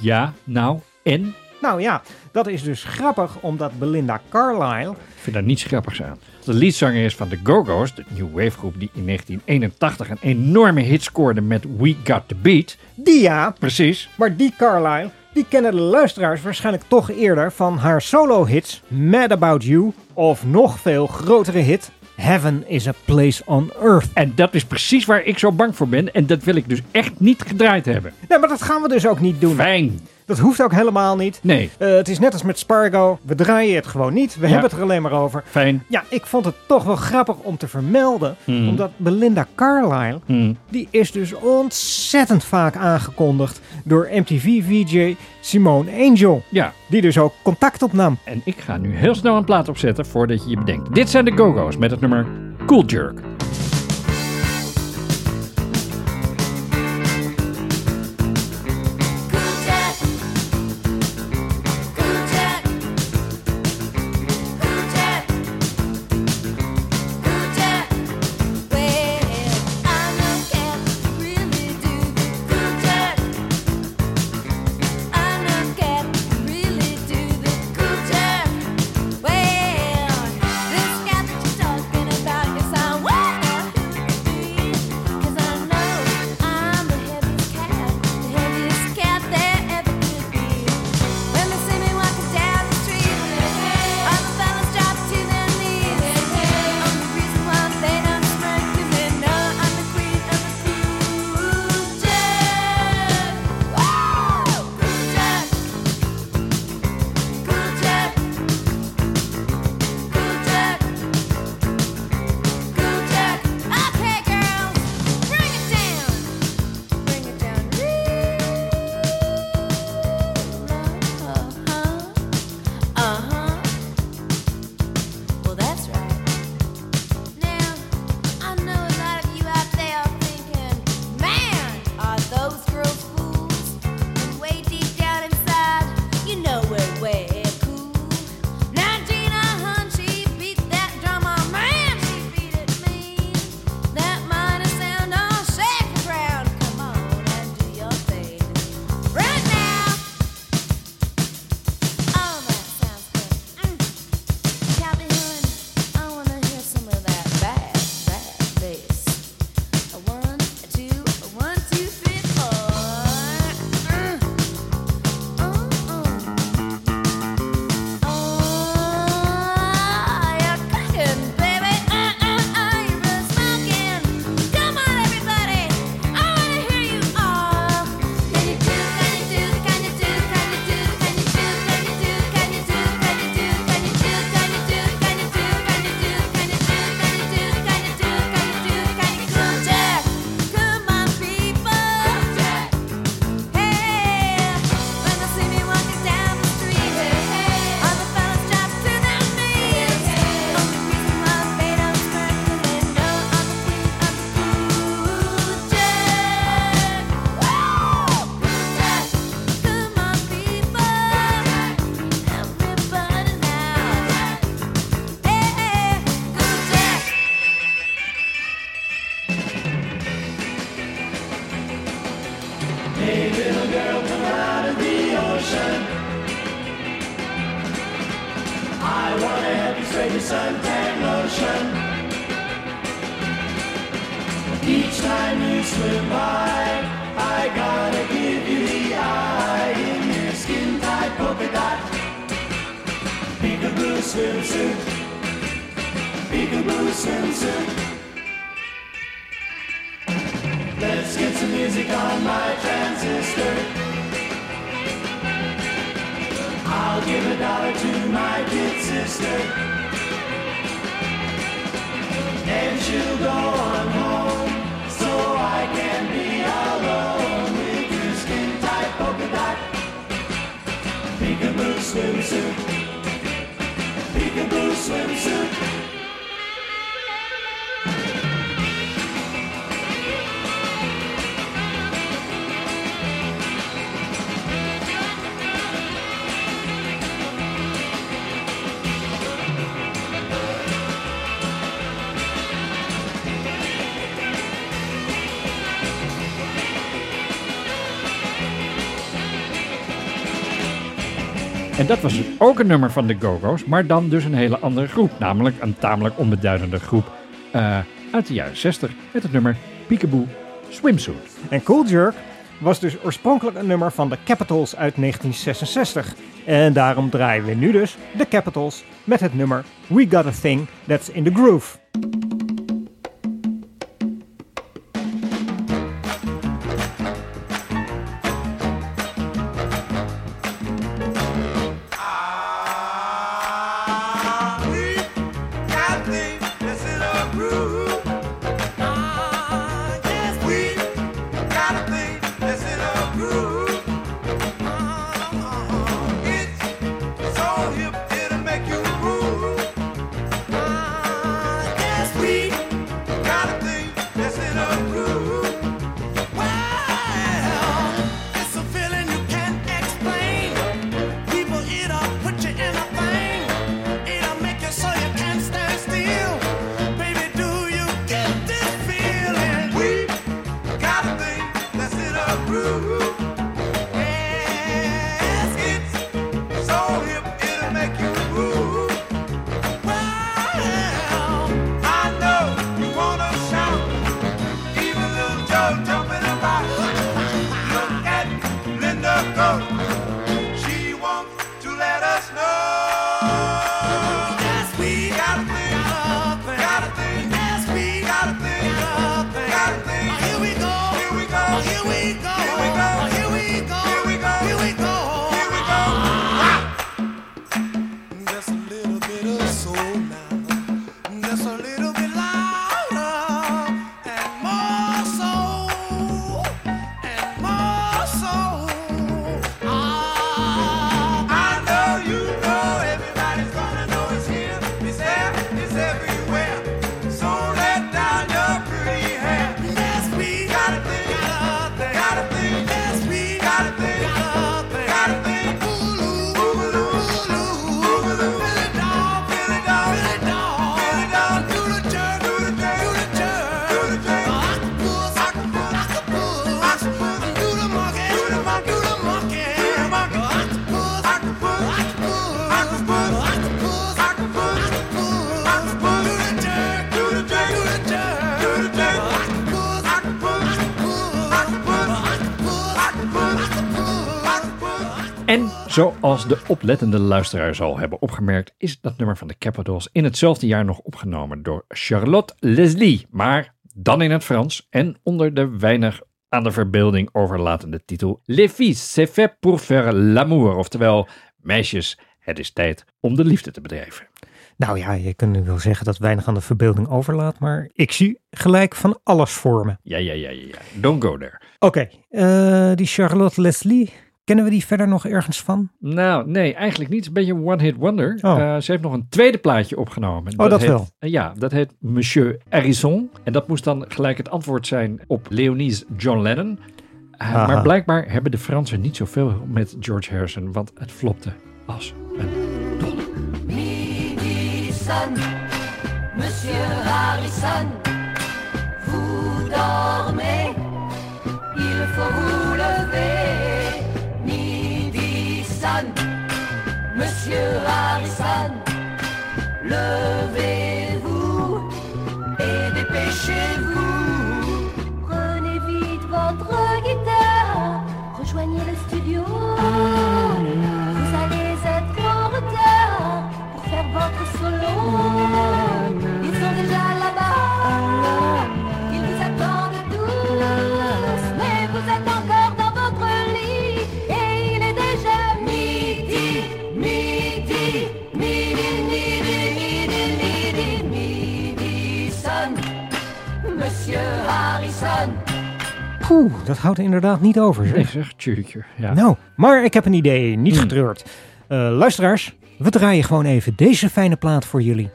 Speaker 11: Ja, nou, en?
Speaker 3: Nou ja, dat is dus grappig omdat Belinda Carlisle
Speaker 11: Ik vind daar niets grappigs aan. De leadzanger is van de Go-Go's, de New Wave groep die in 1981 een enorme hit scoorde met We Got The Beat.
Speaker 3: Die ja,
Speaker 11: Precies.
Speaker 3: maar die Carlisle, die kennen de luisteraars waarschijnlijk toch eerder van haar solo-hits Mad About You of nog veel grotere hit Heaven is a Place on Earth.
Speaker 11: En dat is precies waar ik zo bang voor ben en dat wil ik dus echt niet gedraaid hebben.
Speaker 3: Nee, maar dat gaan we dus ook niet doen.
Speaker 11: Fijn.
Speaker 3: Dat hoeft ook helemaal niet.
Speaker 11: Nee,
Speaker 3: Eh, het is net als met Spargo. We draaien het gewoon niet. We
Speaker 11: Ja.
Speaker 3: hebben het er alleen maar over.
Speaker 11: fijn.
Speaker 3: Ja, ik vond het toch wel grappig om te vermelden.
Speaker 11: Hmm.
Speaker 3: Omdat Belinda Carlisle,
Speaker 11: Hmm.
Speaker 3: die is dus ontzettend vaak aangekondigd door MTV-VJ Simone Angel.
Speaker 11: Ja,
Speaker 3: Die dus ook contact opnam.
Speaker 11: en ik ga nu heel snel een plaat opzetten voordat je je bedenkt. Dit zijn de Go-Go's met het nummer Cool Jerk.
Speaker 2: Dat was dus ook een nummer van de Go-Go's, maar dan dus een hele andere groep. Namelijk een tamelijk onbeduidende groep eh, uit de jaren 60 met het nummer Peekaboo Swimsuit.
Speaker 7: En Cool Jerk was dus oorspronkelijk een nummer van de Capitals uit 1966. En daarom draaien we nu dus de Capitals met het nummer We Got a Thing That's in the Groove.
Speaker 2: Zoals de oplettende luisteraar zal hebben opgemerkt, is dat nummer van de Capitals in hetzelfde jaar nog opgenomen door Charlotte Leslie, maar dan in het Frans en onder de weinig aan de verbeelding overlatende titel Les filles, c'est fait pour faire l'amour, oftewel meisjes, het is tijd om de liefde te bedrijven.
Speaker 7: Nou ja, je kunt nu wel zeggen dat weinig aan de verbeelding overlaat, maar ik zie gelijk van alles voor me.
Speaker 2: Ja, ja, ja, ja, ja. Don't go there.
Speaker 7: Oké, eh, die Charlotte Leslie, kennen we die verder nog ergens van?
Speaker 2: Nou, nee, eigenlijk niet. Een beetje een one-hit wonder.
Speaker 7: Oh.
Speaker 2: Eh, ze heeft nog een tweede plaatje opgenomen.
Speaker 7: Oh, dat
Speaker 2: heet,
Speaker 7: wel.
Speaker 2: ja, dat heet Monsieur Harrison. En dat moest dan gelijk het antwoord zijn op Leonie's John Lennon. Eh, maar blijkbaar hebben de Fransen niet zoveel met George Harrison, want het flopte als een
Speaker 11: sonne, Monsieur Harrison, vous dormez, il faut vous lever. Monsieur Harrison, levez-vous et dépêchez-vous.
Speaker 7: Poeh, dat houdt er inderdaad niet over.
Speaker 2: Nee,
Speaker 7: Zeg.
Speaker 2: zeg, tjurtje. Ja.
Speaker 7: Nou, maar ik heb een idee, niet getreurd. Eh, luisteraars, we draaien gewoon even deze fijne plaat voor jullie.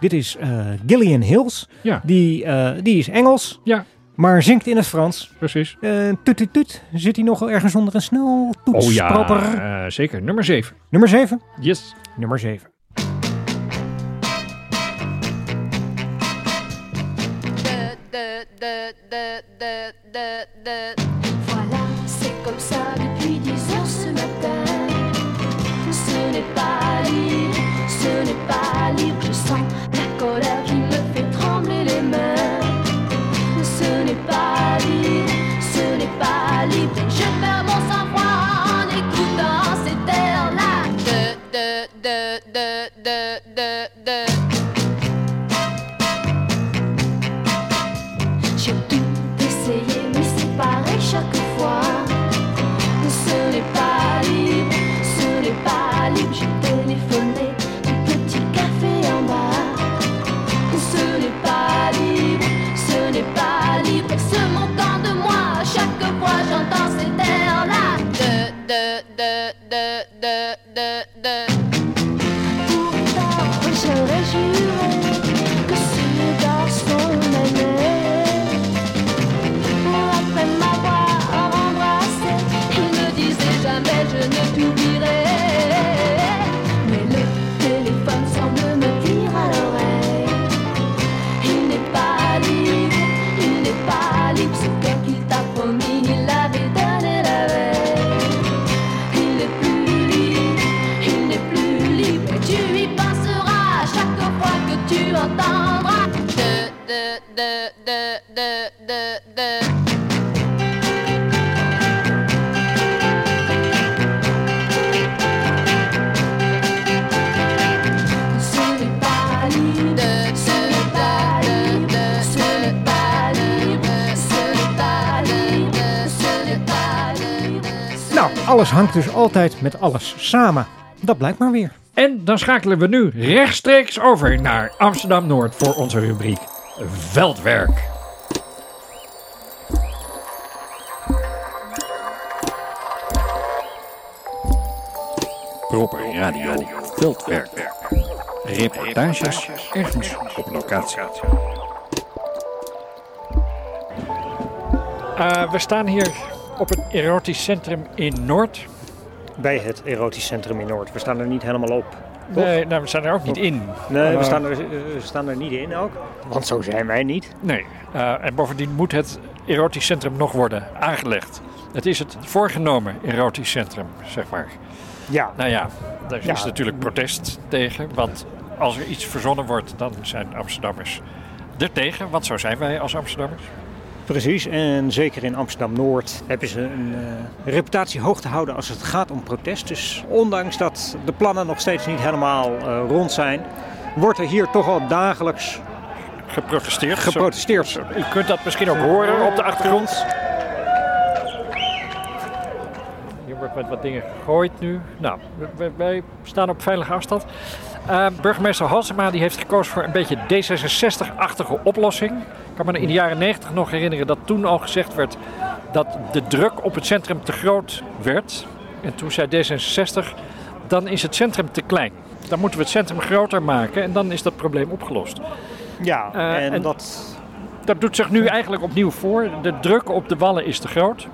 Speaker 7: Dit is eh, Gillian Hills.
Speaker 2: Ja.
Speaker 7: Die, eh, die is Engels,
Speaker 2: Ja,
Speaker 7: maar zingt in het Frans.
Speaker 2: precies.
Speaker 7: Tut, tut, tut. Zit hij nog ergens onder een snel
Speaker 2: Oh ja, zeker. Nummer 7.
Speaker 7: Nummer 7?
Speaker 2: Yes.
Speaker 7: Nummer 7.
Speaker 11: Voilà, c'est comme ça depuis dix heures ce matin. Ce n'est pas libre, ce n'est pas libre. Je sens
Speaker 3: hangt dus altijd met alles samen. Dat blijkt maar weer.
Speaker 2: En dan schakelen we nu rechtstreeks over naar Amsterdam Noord voor onze rubriek Veldwerk. Proper Radio Veldwerk. Reportages ergens op locatie. Eh, we staan hier op het erotisch centrum in Noord.
Speaker 3: Bij het erotisch centrum in Noord. We staan er niet helemaal op. Toch?
Speaker 2: Nee, nou, we staan er ook niet in.
Speaker 3: Nee, we
Speaker 2: Eh,
Speaker 3: staan, er, eh, we staan er niet in ook. Want zo zijn wij niet.
Speaker 2: Nee, eh, en bovendien moet het erotisch centrum nog worden aangelegd. Het is het voorgenomen erotisch centrum, zeg maar.
Speaker 3: Ja.
Speaker 2: Nou ja, daar
Speaker 3: Ja.
Speaker 2: is natuurlijk protest tegen. Want als er iets verzonnen wordt, dan zijn Amsterdammers er tegen. Want zo zijn wij als Amsterdammers.
Speaker 3: Precies, en zeker in Amsterdam-Noord hebben ze een eh, reputatie hoog te houden als het gaat om protest. Dus ondanks dat de plannen nog steeds niet helemaal eh, rond zijn, wordt er hier toch al dagelijks
Speaker 2: Geprotesteerd.
Speaker 3: geprotesteerd.
Speaker 2: Zo- U kunt dat misschien ook horen op de achtergrond. Hier wordt met wat dingen gegooid nu. Nou, we- wij staan op veilige afstand. Eh, burgemeester Halsema die heeft gekozen voor een beetje D66-achtige oplossing. Ik kan me in de jaren 90 nog herinneren dat toen al gezegd werd dat de druk op het centrum te groot werd. En toen zei D66, dan is het centrum te klein. Dan moeten we het centrum groter maken en dan is dat probleem opgelost.
Speaker 3: Ja,
Speaker 2: Eh,
Speaker 3: en,
Speaker 2: en-
Speaker 3: dat...
Speaker 2: Dat doet zich nu eigenlijk opnieuw voor. De druk op de wallen is te groot.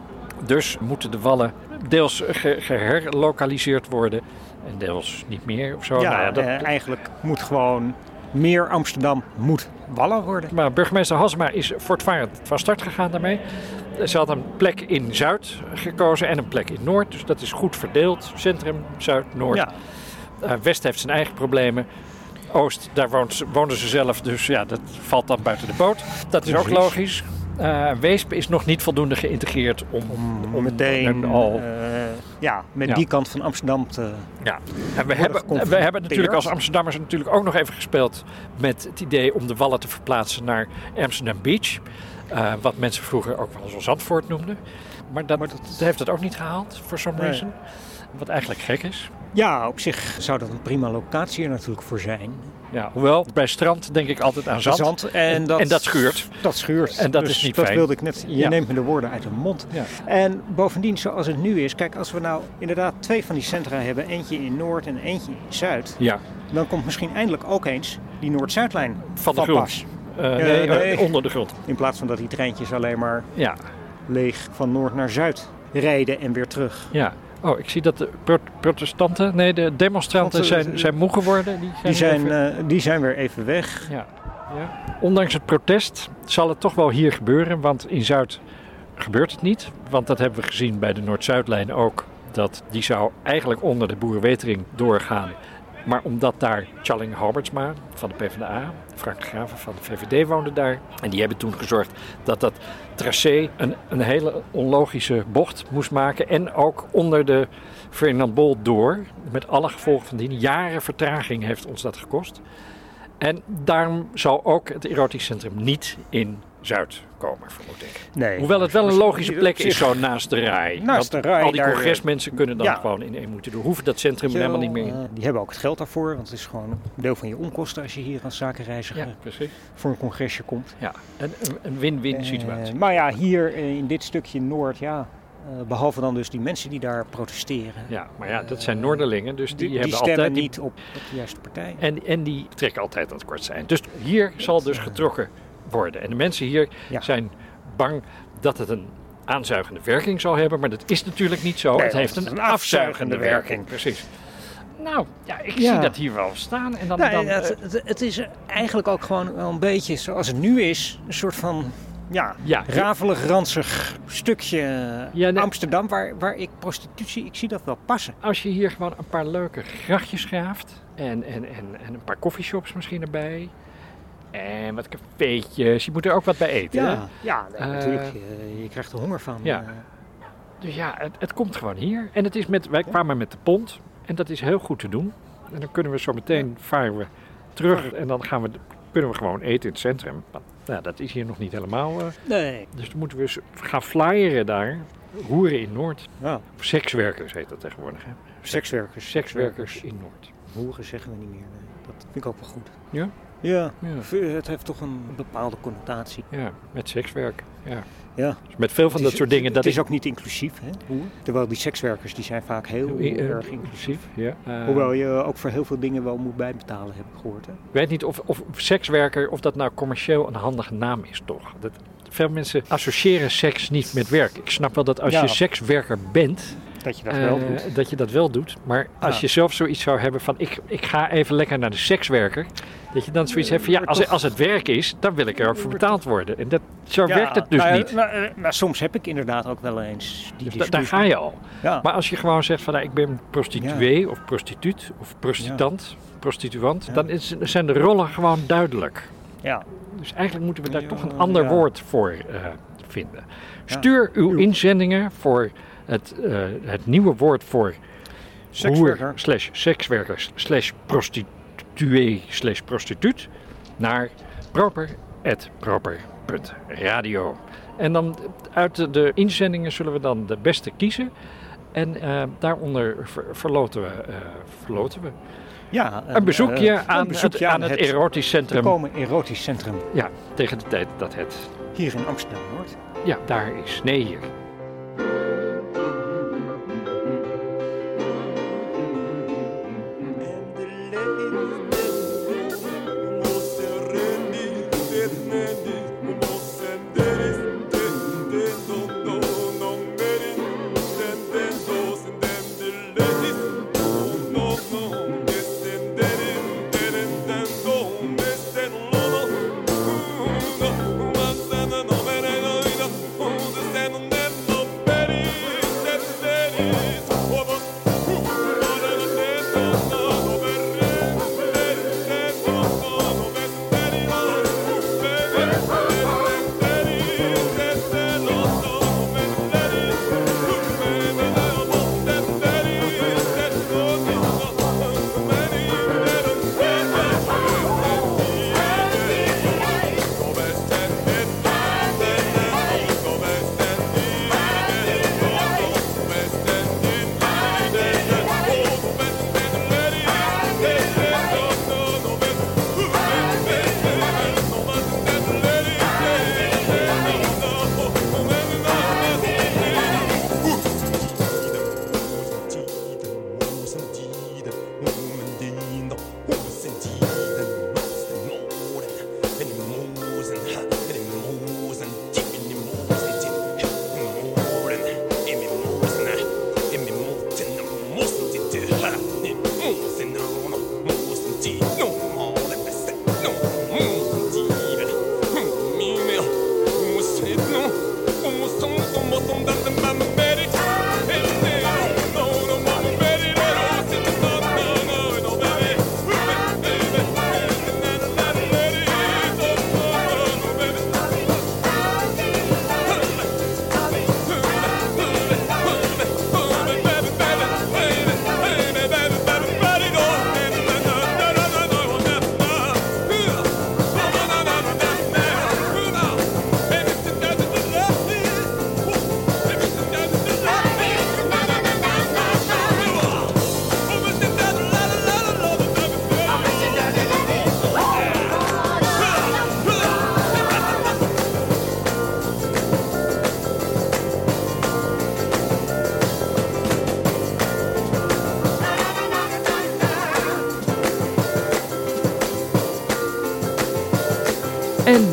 Speaker 2: Dus moeten de wallen deels ge- geherlokaliseerd worden en deels niet meer of zo.
Speaker 3: ja,
Speaker 2: Nou ja, dat,
Speaker 3: eh, eigenlijk moet gewoon meer Amsterdam moet wallen worden.
Speaker 2: maar burgemeester Hasma is voortvarend van start gegaan daarmee. Ze had een plek in Zuid gekozen en een plek in Noord. Dus dat is goed verdeeld. Centrum, Zuid, Noord.
Speaker 3: Ja.
Speaker 2: Eh, West heeft zijn eigen problemen. Oost, daar woont, wonen ze zelf. Dus ja, dat valt dan buiten de boot. Dat is ook logisch. Eh, Weesp is nog niet voldoende geïntegreerd om,
Speaker 3: Om meteen
Speaker 2: en al
Speaker 3: ja, met
Speaker 2: Ja.
Speaker 3: die kant van Amsterdam te...
Speaker 2: Ja, en we hebben, we hebben natuurlijk als Amsterdammers natuurlijk ook nog even gespeeld met het idee om de wallen te verplaatsen naar Amsterdam Beach. Eh, wat mensen vroeger ook wel eens Zandvoort noemden. Maar dat, dat heeft het ook niet gehaald, for some
Speaker 3: Nee.
Speaker 2: reason. Wat eigenlijk gek is.
Speaker 3: Ja, op zich zou dat een prima locatie er natuurlijk voor zijn.
Speaker 2: Ja, hoewel, bij strand denk ik altijd aan zand.
Speaker 3: Zand, en dat-
Speaker 2: en dat schuurt.
Speaker 3: Dat schuurt.
Speaker 2: En dat
Speaker 3: Dus
Speaker 2: is niet
Speaker 3: dat
Speaker 2: fijn.
Speaker 3: wilde ik net. Je
Speaker 2: Ja.
Speaker 3: neemt me de woorden uit de mond.
Speaker 2: Ja.
Speaker 3: En bovendien, zoals het nu is, kijk, als we nou inderdaad twee van die centra hebben, eentje in Noord en eentje in Zuid,
Speaker 2: Ja,
Speaker 3: dan komt misschien eindelijk ook eens die Noord-Zuidlijn
Speaker 2: van de
Speaker 3: pas.
Speaker 2: nee,
Speaker 3: nee.
Speaker 2: onder de grond.
Speaker 3: In plaats van dat die treintjes alleen maar
Speaker 2: Ja,
Speaker 3: leeg van Noord naar Zuid rijden en weer terug.
Speaker 2: ja. Oh, ik zie dat de pro- protestanten, nee, de demonstranten
Speaker 3: eh,
Speaker 2: zijn, zijn moe geworden. Die zijn,
Speaker 3: Die zijn,
Speaker 2: even-
Speaker 3: eh, die zijn weer even weg.
Speaker 2: Ja. Ja. Ondanks het protest zal het toch wel hier gebeuren, want in Zuid gebeurt het niet. Want dat hebben we gezien bij de Noord-Zuidlijn ook. dat die zou eigenlijk onder de Boerenwetering doorgaan. Maar omdat daar Charling Halbertsma van de PvdA, Frank de Graven van de VVD woonde daar. En die hebben toen gezorgd dat dat tracé een, een hele onlogische bocht moest maken. En ook onder de Ferdinand Bol door. Met alle gevolgen van dien. Jaren vertraging heeft ons dat gekost. En daarom zal ook het erotisch centrum niet in Zuid komen, vermoed ik.
Speaker 3: Nee.
Speaker 2: Hoewel het wel een logische plek is, zo naast de rij.
Speaker 3: Naast de rij,
Speaker 2: Al die
Speaker 3: eh,
Speaker 2: congresmensen kunnen dan
Speaker 3: ja.
Speaker 2: gewoon in één moeten doen. Hoeven dat centrum helemaal niet meer in.
Speaker 3: eh, die hebben ook het geld daarvoor, want het is gewoon een deel van je onkosten als je hier als zakenreiziger
Speaker 2: Ja, precies.
Speaker 3: voor een congresje komt.
Speaker 2: Ja, een, een- een win-win
Speaker 3: Eh,
Speaker 2: situatie.
Speaker 3: maar ja, hier in dit stukje Noord, ja, eh, behalve dan dus die mensen die daar protesteren.
Speaker 2: Ja, maar ja, dat zijn Noorderlingen, dus die,
Speaker 3: die, die
Speaker 2: hebben
Speaker 3: stemmen
Speaker 2: altijd... die-
Speaker 3: niet op, op de juiste partij.
Speaker 2: En, en die trekken altijd aan het kortste eind. Dus hier zal dus getrokken worden. En de mensen hier
Speaker 3: Ja.
Speaker 2: zijn bang dat het een aanzuigende werking zal hebben. Maar dat is natuurlijk niet zo.
Speaker 3: Nee,
Speaker 2: het heeft een afzuigende werking. Precies. Nou, ja, ik
Speaker 3: Ja.
Speaker 2: zie dat hier wel staan. En dan,
Speaker 3: Nou,
Speaker 2: dan,
Speaker 3: het,
Speaker 2: eh,
Speaker 3: het, het is eigenlijk ook gewoon wel een beetje zoals het nu is. Een soort van ja,
Speaker 2: Ja.
Speaker 3: rafelig, ranzig stukje
Speaker 2: Ja, nee.
Speaker 3: Amsterdam waar, waar ik prostitutie, ik zie dat wel passen.
Speaker 2: als je hier gewoon een paar leuke grachtjes graaft. En, en, en, en een paar koffieshops misschien erbij. En wat cafeetjes. Je moet er ook wat bij eten. hè?
Speaker 3: Ja, ja nee,
Speaker 2: Eh,
Speaker 3: natuurlijk. Je, je krijgt er honger van.
Speaker 2: ja.
Speaker 3: eh.
Speaker 2: Dus ja, het, het komt gewoon hier. En het is met, wij kwamen met de pont. En dat is heel goed te doen. En dan kunnen we zo meteen varen we terug. En dan gaan we, kunnen we gewoon eten in het centrum. Nou, dat is hier nog niet helemaal. eh,
Speaker 3: nee.
Speaker 2: dus dan moeten we eens gaan flyeren daar. Hoeren in Noord.
Speaker 3: Ja,
Speaker 2: Of sekswerkers heet dat tegenwoordig. Hè?
Speaker 3: sekswerkers.
Speaker 2: Sekswerkers in Noord.
Speaker 3: Hoeren zeggen we niet meer. nee. Dat vind ik ook wel goed.
Speaker 2: Ja?
Speaker 3: Ja,
Speaker 2: Ja.
Speaker 3: het heeft toch een bepaalde connotatie.
Speaker 2: Ja, met sekswerk. Ja.
Speaker 3: Ja.
Speaker 2: Dus met veel van dat soort dingen.
Speaker 3: Het
Speaker 2: Dat
Speaker 3: is ook niet inclusief, hè? hoer. Terwijl die sekswerkers die zijn vaak heel
Speaker 2: Eh,
Speaker 3: erg inclusief.
Speaker 2: Ja. Eh,
Speaker 3: Hoewel je ook voor heel veel dingen wel moet bijbetalen, heb ik gehoord. Hè?
Speaker 2: Ik weet niet of, of sekswerker, of dat nou commercieel een handige naam is toch. Dat, veel mensen associëren seks niet met werk. Ik snap wel dat als
Speaker 3: Ja.
Speaker 2: je sekswerker bent,
Speaker 3: Dat je dat
Speaker 2: eh,
Speaker 3: wel doet.
Speaker 2: dat je dat wel doet. Maar als
Speaker 3: Ja.
Speaker 2: je zelf zoiets zou hebben van ik, ik ga even lekker naar de sekswerker. Dat je dan zoiets hebt van ja, als, als het werk is, dan wil ik er ook voor betaald worden. En dat, zo
Speaker 3: Ja,
Speaker 2: werkt het dus
Speaker 3: nou
Speaker 2: niet.
Speaker 3: Eh, nou, soms heb ik inderdaad ook wel eens die
Speaker 2: Dus da- daar ga je al.
Speaker 3: Ja.
Speaker 2: Maar als je gewoon zegt van nou, ik ben prostituee of prostituut of prostituant, prostituant, dan is, zijn de rollen gewoon duidelijk.
Speaker 3: ja.
Speaker 2: Dus eigenlijk moeten we daar toch een ander woord voor eh, vinden. Stuur uw inzendingen voor het, eh, het nieuwe woord voor hoer slash sekswerker slash prostituee slash prostituut naar proper.proper.radio. En dan uit de, inzendingen zullen we dan de beste kiezen. En eh, daaronder ver- verloten we, eh, verloten we
Speaker 3: Ja,
Speaker 2: een bezoekje
Speaker 3: eh,
Speaker 2: aan,
Speaker 3: een bezoekje
Speaker 2: het, aan het erotisch centrum.
Speaker 3: Komen erotisch centrum
Speaker 2: Ja, tegen de tijd dat het...
Speaker 3: hier in Amsterdam Noord.
Speaker 2: Ja, daar is. Nee, hier.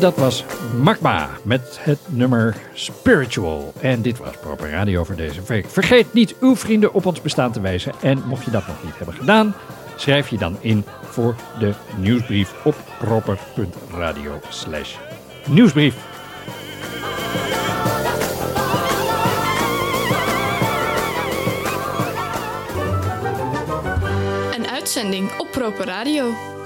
Speaker 2: Dat was Magma met het nummer Spiritual. En dit was Proper Radio voor deze week. Vergeet niet uw vrienden op ons bestaan te wijzen. En mocht je dat nog niet hebben gedaan, schrijf je dan in voor de nieuwsbrief op proper.radio nieuwsbrief.
Speaker 12: Een uitzending op Proper Radio.